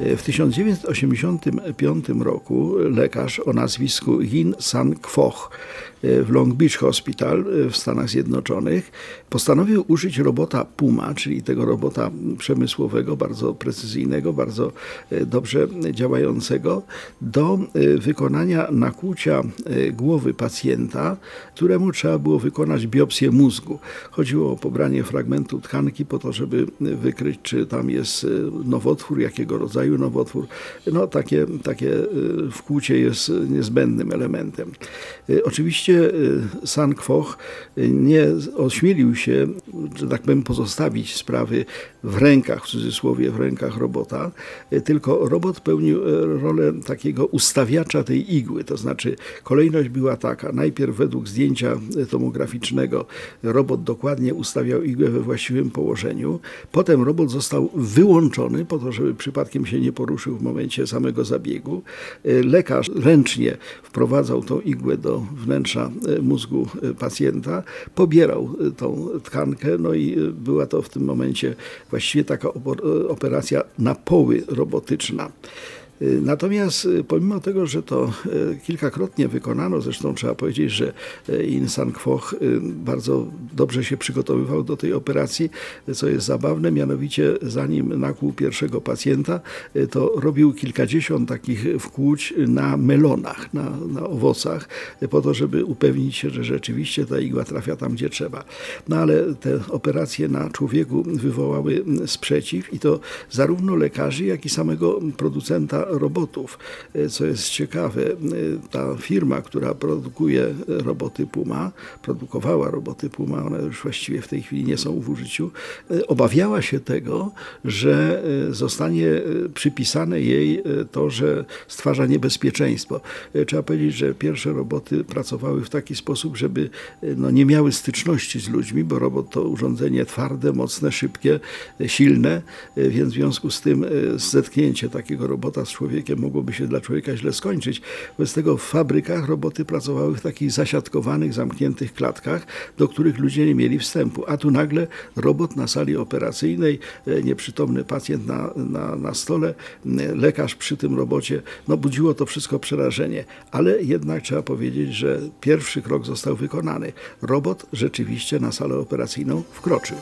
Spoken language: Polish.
W 1985 roku lekarz o nazwisku Yin San Kwoch w Long Beach Hospital w Stanach Zjednoczonych postanowił użyć robota Puma, czyli tego robota przemysłowego, bardzo precyzyjnego, bardzo e, dobrze działającego, do e, wykonania nakłucia e, głowy pacjenta, któremu trzeba było wykonać biopsję mózgu. Chodziło o pobranie fragmentu tkanki po to, żeby wykryć, czy tam jest nowotwór, jakiego rodzaju nowotwór. No, takie, takie wkłucie jest niezbędnym elementem. Oczywiście San Kwoch nie ośmielił się, że tak powiem, pozostawić sprawy w rękach, w cudzysłowie, w rękach robota, tylko robot pełnił rolę takiego ustawiacza tej igły, to znaczy kolejność była taka, najpierw według zdjęcia tomograficznego robot dokładnie ustawiał igłę we właściwym położeniu, potem robot został wyłączony po to, żeby przypadkiem się nie poruszył w momencie samego zabiegu. Lekarz ręcznie wprowadzał tą igłę do wnętrza mózgu pacjenta, pobierał tą tkankę, no i była to w tym momencie właściwie taka operacja na poły robotyczna. Y, natomiast y, pomimo tego, że to y, kilkakrotnie wykonano, zresztą trzeba powiedzieć, że In San Kwoch bardzo dobrze się przygotowywał do tej operacji, co jest zabawne, mianowicie zanim nakłuł pierwszego pacjenta, to robił kilkadziesiąt takich wkłuć na melonach, na, na owocach, po to, żeby upewnić się, że rzeczywiście ta igła trafia tam, gdzie trzeba. No ale te operacje na człowieku wywołały sprzeciw i to zarówno lekarzy, jak i samego producenta robotów. E, co jest ciekawe, e, ta firma, która produkuje roboty Puma, produkowała roboty Puma, one już właściwie w tej chwili nie są w użyciu, e, obawiała się tego, że zostanie przypisane jej to, że stwarza niebezpieczeństwo. Trzeba powiedzieć, że pierwsze roboty pracowały w taki sposób, żeby no, nie miały styczności z ludźmi, bo robot to urządzenie twarde, mocne, szybkie, silne, więc w związku z tym zetknięcie takiego robota z człowiekiem mogłoby się dla człowieka źle skończyć. Wobec tego w fabrykach roboty pracowały w takich zasiadkowanych, zamkniętych klatkach, do których ludzie nie mieli wstępu. A tu nagle robot na sali operacyjnej, e, nieprzytomny pacjent na, na, na stole, lekarz przy tym robocie. No budziło to wszystko przerażenie. Ale jednak trzeba powiedzieć, że pierwszy krok został wykonany. Robot rzeczywiście na salę operacyjną wkroczył.